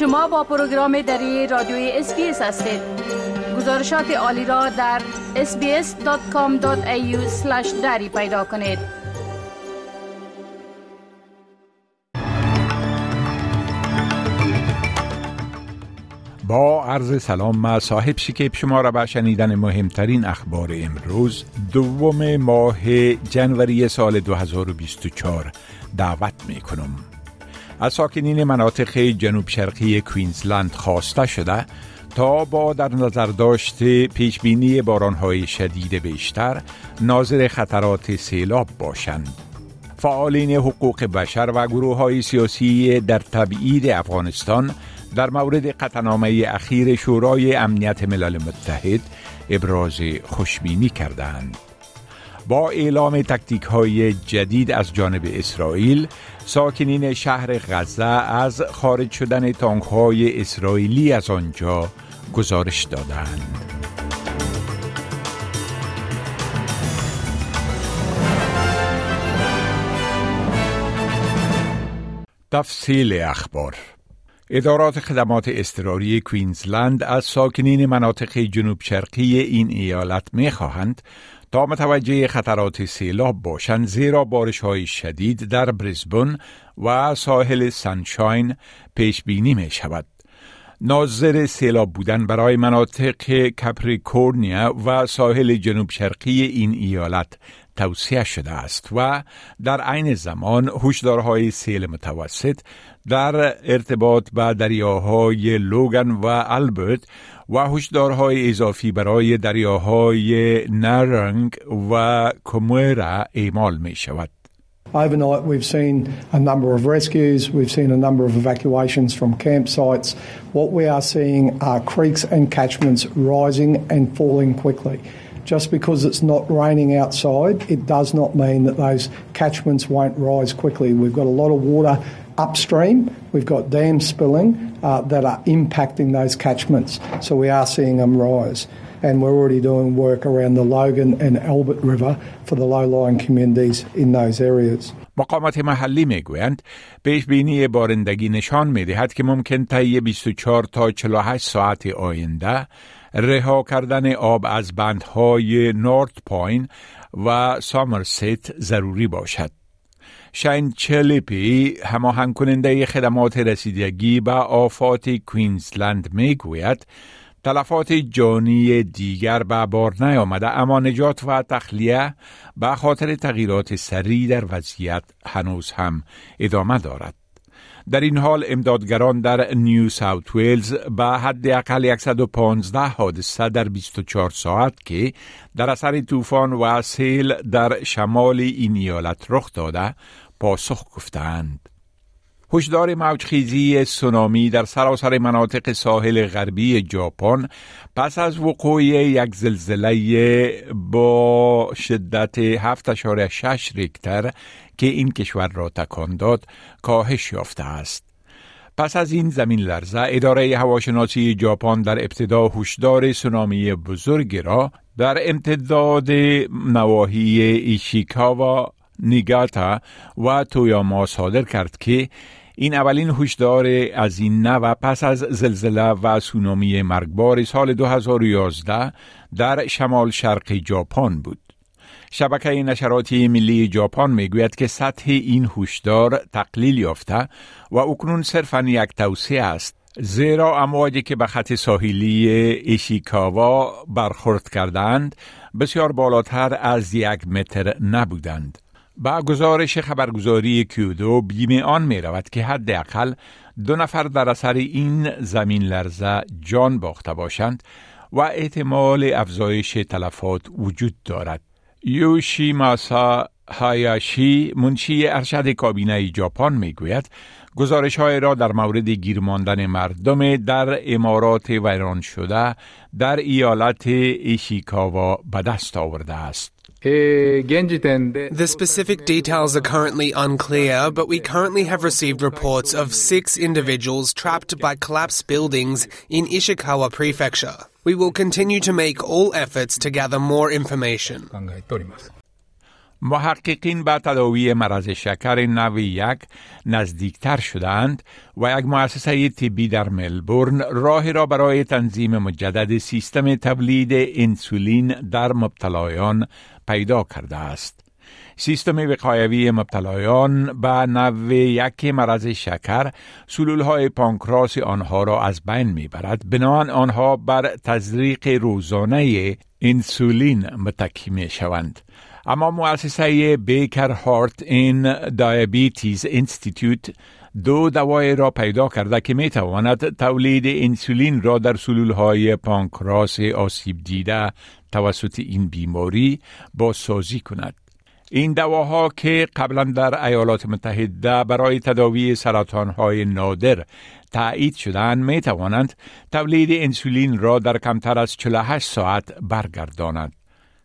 شما با پروگرام دری رادیوی SBS هستید گزارشات عالی را در sbs.com.au دری پیدا کنید با عرض سلام ما صاحب شکیب شما را به شنیدن مهمترین اخبار امروز دوم ماه جنوری سال 2024 دعوت می کنم. از ساکنین مناطق جنوب شرقی کوینزلند خواسته شده تا با در نظر داشت پیشبینی بارانهای شدید بیشتر ناظر خطرات سیلاب باشند. فعالین حقوق بشر و گروه های سیاسی در تبعید افغانستان در مورد قطنامه اخیر شورای امنیت ملل متحد ابراز خوشبینی کردند. با اعلام تکتیک های جدید از جانب اسرائیل ساکنین شهر غزه از خارج شدن تانک های اسرائیلی از آنجا گزارش دادند. تفصیل اخبار ادارات خدمات اضطراری کوینزلند از ساکنین مناطق جنوب شرقی این ایالت می خواهند تا متوجه خطرات سیلاب باشند زیرا بارش های شدید در بریزبون و ساحل سنشاین پیش بینی می شود. ناظر سیلاب بودن برای مناطق کپریکورنیا و ساحل جنوب شرقی این ایالت توصیه شده است و در عین زمان هشدارهای سیل متوسط در ارتباط با دریاهای لوگن و البرت و هشدارهای اضافی برای دریاهای نرنگ و کومورا اعمال می شود. Overnight, we've seen a number of rescues, we've seen a number of evacuations from campsites. What we are seeing are creeks and catchments rising and falling quickly. Just because it's not raining outside, it does not mean that those catchments won't rise quickly. We've got a lot of water upstream. We've got dams spilling uh, that are impacting those catchments. So we are seeing them rise. And we're already doing work around the Logan and Albert River for the low-lying communities in those areas. مقامات محلی میگویند پیش بینی بارندگی نشان میدهد که ممکن طی 24 تا 48 ساعت آینده رها کردن آب از بندهای نورت پاین و سامرست ضروری باشد. شاین چلیپی هماهنگ کننده خدمات رسیدگی به آفات کوینزلند می گوید تلفات جانی دیگر به بار نیامده اما نجات و تخلیه به خاطر تغییرات سریع در وضعیت هنوز هم ادامه دارد. در این حال امدادگران در نیو ساوت ویلز به حد اقل 115 حادثه در 24 ساعت که در اثر طوفان و سیل در شمال این ایالت رخ داده پاسخ گفتند. هشدار موجخیزی سونامی در سراسر مناطق ساحل غربی ژاپن پس از وقوع یک زلزله با شدت 7.6 ریکتر که این کشور را تکان داد کاهش یافته است. پس از این زمین لرزه اداره هواشناسی ژاپن در ابتدا هشدار سونامی بزرگی را در امتداد نواحی ایشیکاوا نیگاتا و تویاما صادر کرد که این اولین هشدار از این نوع پس از زلزله و سونامی مرگبار سال 2011 در شمال شرق ژاپن بود. شبکه نشراتی ملی ژاپن می‌گوید که سطح این هشدار تقلیل یافته و اکنون صرفا یک توصیه است زیرا امواجی که به خط ساحلی ایشیکاوا برخورد کردند بسیار بالاتر از یک متر نبودند. با گزارش خبرگزاری کیودو بیمه آن می رود که حداقل دو نفر در اثر این زمین لرزه جان باخته باشند و احتمال افزایش تلفات وجود دارد. یوشی ماسا هایاشی منشی ارشد کابینه ژاپن می‌گوید گزارش های را در مورد گیر ماندن مردم در امارات ویران شده در ایالت ایشیکاوا به دست آورده است. The specific details are currently unclear, but we currently have received reports of six individuals trapped by collapsed buildings in Ishikawa Prefecture. We will continue to make all efforts to gather more information. محققین به تداوی مرض شکر نو یک نزدیکتر شدند و یک مؤسسه طبی در ملبورن راه را برای تنظیم مجدد سیستم تولید انسولین در مبتلایان پیدا کرده است. سیستم وقایوی مبتلایان به نو یک مرض شکر سلول های پانکراس آنها را از بین می‌برد بنابراین آنها بر تزریق روزانه انسولین متکی می شوند. اما مؤسسه بیکر هارت این دایابیتیز انستیتوت دو دوای را پیدا کرده که می تواند تولید انسولین را در سلول های پانکراس آسیب دیده توسط این بیماری بازسازی کند. این دواها که قبلا در ایالات متحده برای تداوی سرطان های نادر تایید شدن می توانند تولید انسولین را در کمتر از 48 ساعت برگردانند.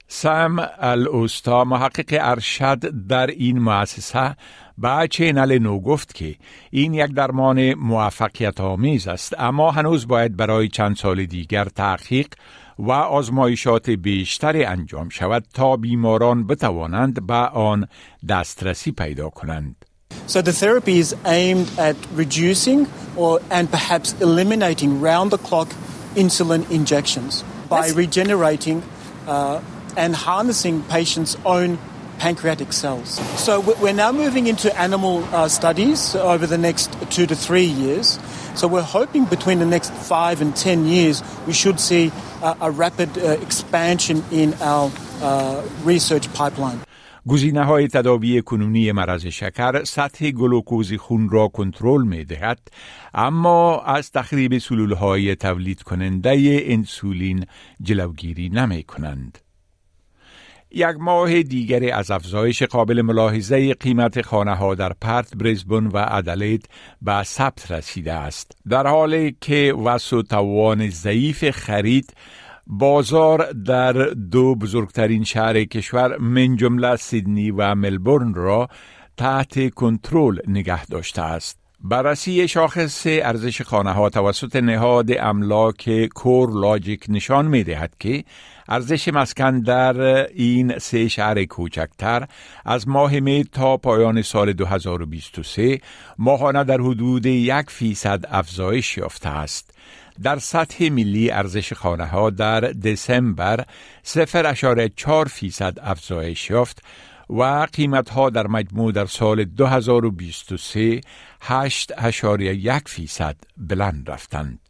سم الاوستا محقق ارشد در این مؤسسه به چینل نو گفت که این یک درمان موفقیت آمیز است اما هنوز باید برای چند سال دیگر تحقیق و آزمایشات بیشتری انجام شود تا بیماران بتوانند به آن دسترسی پیدا کنند. So the therapy is aimed at reducing or and perhaps eliminating round the clock insulin injections by regenerating uh, and harnessing patients' own pancreatic cells. So we're now moving into animal uh, studies over the next two to three years. So we're hoping between the next five and ten years we should see uh, a rapid uh, expansion in our uh, research pipeline. گزینه های تداوی کنونی مرض شکر سطح گلوکوز خون را کنترل می دهد اما از تخریب سلول های تولید کننده انسولین جلوگیری نمی کنند. یک ماه دیگری از افزایش قابل ملاحظه قیمت خانه ها در پرت بریزبون و ادلید به ثبت رسیده است. در حالی که وس و توان ضعیف خرید بازار در دو بزرگترین شهر کشور من جمله سیدنی و ملبورن را تحت کنترل نگه داشته است. بررسی شاخص ارزش خانه ها توسط نهاد املاک کور لاجیک نشان می دهد که ارزش مسکن در این سه شهر کوچکتر از ماه می تا پایان سال 2023 ماهانه در حدود یک فیصد افزایش یافته است. در سطح ملی ارزش خانه ها در دسامبر 0.4 فیصد افزایش یافت و قیمت ها در مجموع در سال 2023 8.1 فیصد بلند رفتند.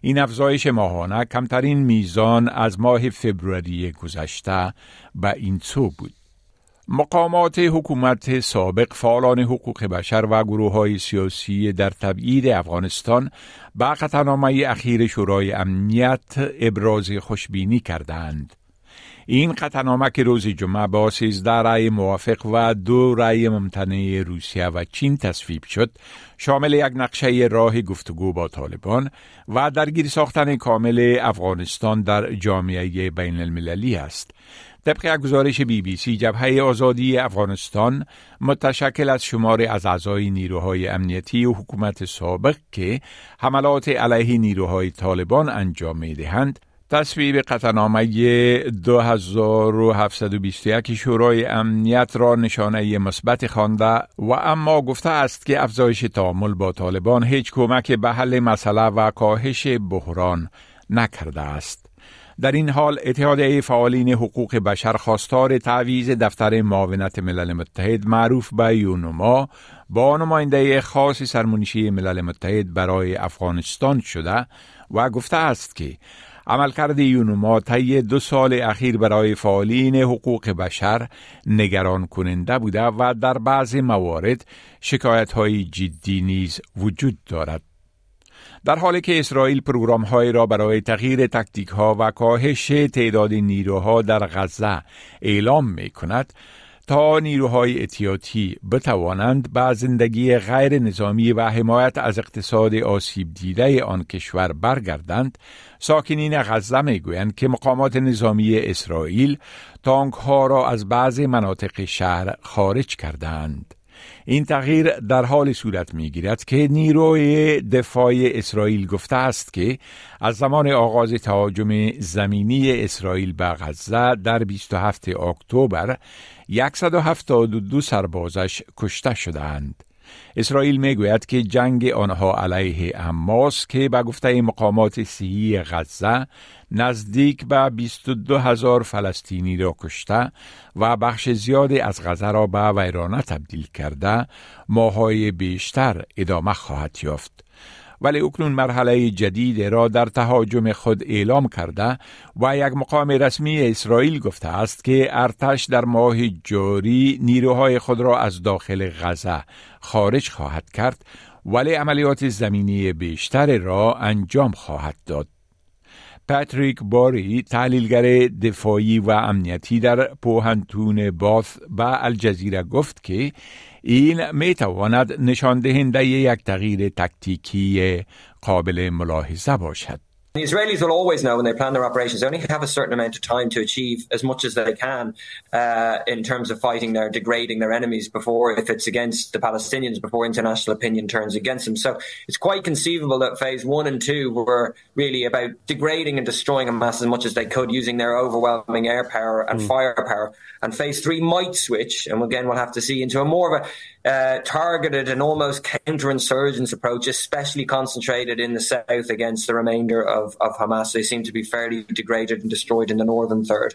این افزایش ماهانه کمترین میزان از ماه فبروری گذشته به این سو بود. مقامات حکومت سابق فعالان حقوق بشر و گروه های سیاسی در تبعید افغانستان به قطعنامه اخیر شورای امنیت ابراز خوشبینی کردند. این قطعنامه که روز جمعه با 13 رأی موافق و دو رأی ممتنع روسیه و چین تصویب شد شامل یک نقشه راه گفتگو با طالبان و درگیر ساختن کامل افغانستان در جامعه بین المللی است. طبق یک گزارش بی بی سی جبهه آزادی افغانستان متشکل از شمار از اعضای نیروهای امنیتی و حکومت سابق که حملات علیه نیروهای طالبان انجام می دهند تصویب قطعنامه 2721 شورای امنیت را نشانه مثبت خوانده و اما گفته است که افزایش تعامل با طالبان هیچ کمک به حل مسئله و کاهش بحران نکرده است. در این حال اتحادیه فعالین حقوق بشر خواستار تعویز دفتر معاونت ملل متحد معروف به یونوما با نماینده خاص سرمنشی ملل متحد برای افغانستان شده و گفته است که عملکرد یونوما طی دو سال اخیر برای فعالین حقوق بشر نگران کننده بوده و در بعض موارد شکایت های جدی نیز وجود دارد. در حالی که اسرائیل پروگرام های را برای تغییر تکتیک ها و کاهش تعداد نیروها در غزه اعلام می کند، تا نیروهای اتیاتی بتوانند به زندگی غیر نظامی و حمایت از اقتصاد آسیب دیده آن کشور برگردند ساکنین غزه می‌گویند که مقامات نظامی اسرائیل تانک ها را از بعض مناطق شهر خارج کردند این تغییر در حال صورت می گیرد که نیروی دفاع اسرائیل گفته است که از زمان آغاز تهاجم زمینی اسرائیل به غزه در 27 اکتبر 172 سربازش کشته شدند. اسرائیل می‌گوید که جنگ آنها علیه اماس که به گفته مقامات سیهی غزه نزدیک به 22 هزار فلسطینی را کشته و بخش زیادی از غزه را به ویرانه تبدیل کرده ماهای بیشتر ادامه خواهد یافت. ولی اکنون مرحله جدید را در تهاجم خود اعلام کرده و یک مقام رسمی اسرائیل گفته است که ارتش در ماه جاری نیروهای خود را از داخل غزه خارج خواهد کرد ولی عملیات زمینی بیشتر را انجام خواهد داد. پاتریک باری تحلیلگر دفاعی و امنیتی در پوهنتون باث به الجزیره گفت که این می تواند نشان دهنده یک تغییر تکتیکی قابل ملاحظه باشد. The Israelis will always know when they plan their operations, they only have a certain amount of time to achieve as much as they can uh, in terms of fighting their, degrading their enemies before, if it's against the Palestinians, before international opinion turns against them. So it's quite conceivable that phase one and two were really about degrading and destroying Hamas as much as they could using their overwhelming air power and mm. firepower. And phase three might switch, and again, we'll have to see into a more of a uh, targeted and almost counterinsurgence approach, especially concentrated in the south against the remainder of, of Hamas. They seem to be fairly degraded and destroyed in the northern third.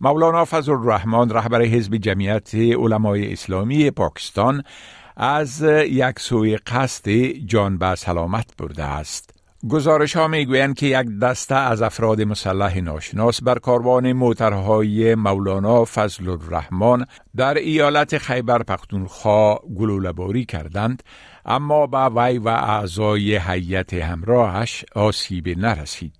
مولانا فضل الرحمن رهبر حزب جمعیت علمای اسلامی پاکستان از یک سوی قصد جان به سلامت برده است. گزارش ها می گویند که یک دسته از افراد مسلح ناشناس بر کاروان موترهای مولانا فضل الرحمن در ایالت خیبر پختونخوا گلوله‌باری کردند اما به وی و اعضای هیئت همراهش آسیب نرسید.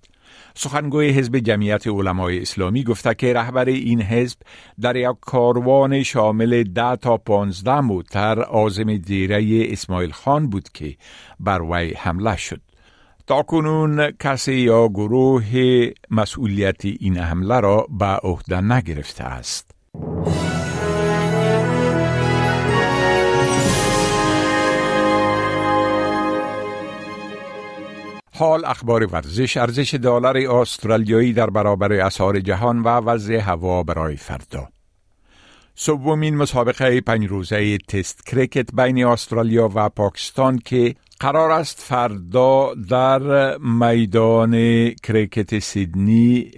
سخنگوی حزب جمعیت علمای اسلامی گفته که رهبر این حزب در یک کاروان شامل ده تا پانزده موتر آزم دیره اسماعیل خان بود که بر وی حمله شد. تا کنون کسی یا گروه مسئولیت این حمله را به عهده نگرفته است. حال اخبار ورزش ارزش دلار استرالیایی در برابر اسعار جهان و وضع هوا برای فردا سومین مسابقه پنج روزه تست کرکت بین استرالیا و پاکستان که قرار است فردا در میدان کرکت سیدنی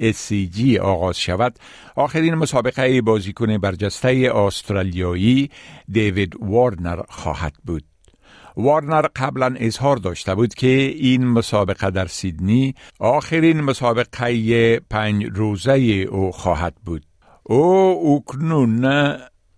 جی آغاز شود. آخرین مسابقه بازیکن برجسته استرالیایی دیوید وارنر خواهد بود. وارنر قبلا اظهار داشته بود که این مسابقه در سیدنی آخرین مسابقه پنج روزه او خواهد بود. او اکنون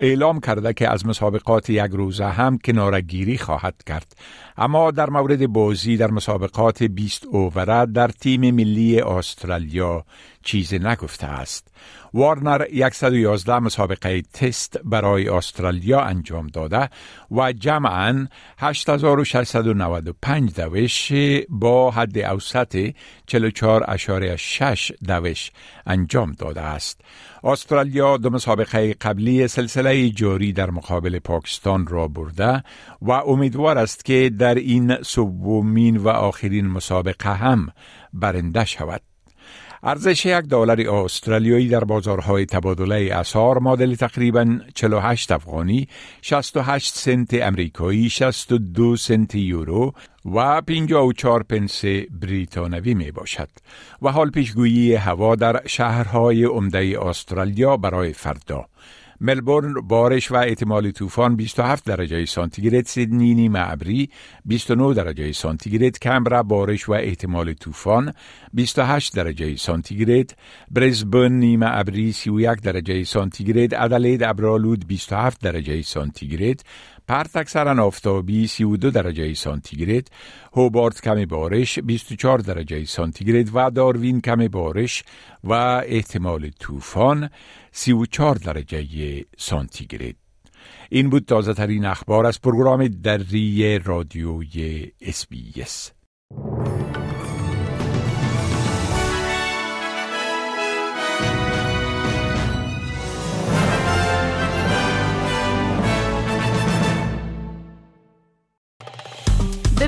اعلام کرده که از مسابقات یک روزه هم کنارگیری خواهد کرد. اما در مورد بازی در مسابقات 20 اووره در تیم ملی استرالیا چیزی نگفته است وارنر 111 مسابقه تست برای استرالیا انجام داده و جمعا 8695 دوش با حد اوسط 44.6 دوش انجام داده است. استرالیا دو مسابقه قبلی سلسله جاری در مقابل پاکستان را برده و امیدوار است که در این سومین و آخرین مسابقه هم برنده شود. ارزش یک دلار استرالیایی در بازارهای تبادله اسعار معادل تقریبا 48 افغانی 68 سنت امریکایی 62 سنت یورو و 54 پنس بریتانوی می باشد. و حال پیشگویی هوا در شهرهای عمده استرالیا برای فردا. ملبورن بارش و احتمال طوفان 27 درجه سانتیگراد سیدنی نیمه ابری 29 درجه سانتیگراد کمبرا بارش و احتمال طوفان 28 درجه سانتیگراد برزبن نیمه ابری 31 درجه سانتیگراد ادلید ابرالود 27 درجه سانتیگراد پرت اکثرا آفتابی 32 درجه سانتیگراد، هوبارت کم بارش 24 درجه سانتیگراد و داروین کم بارش و احتمال طوفان 34 درجه سانتیگراد. این بود تازه ترین اخبار از پروگرام دری رادیوی اسبیس.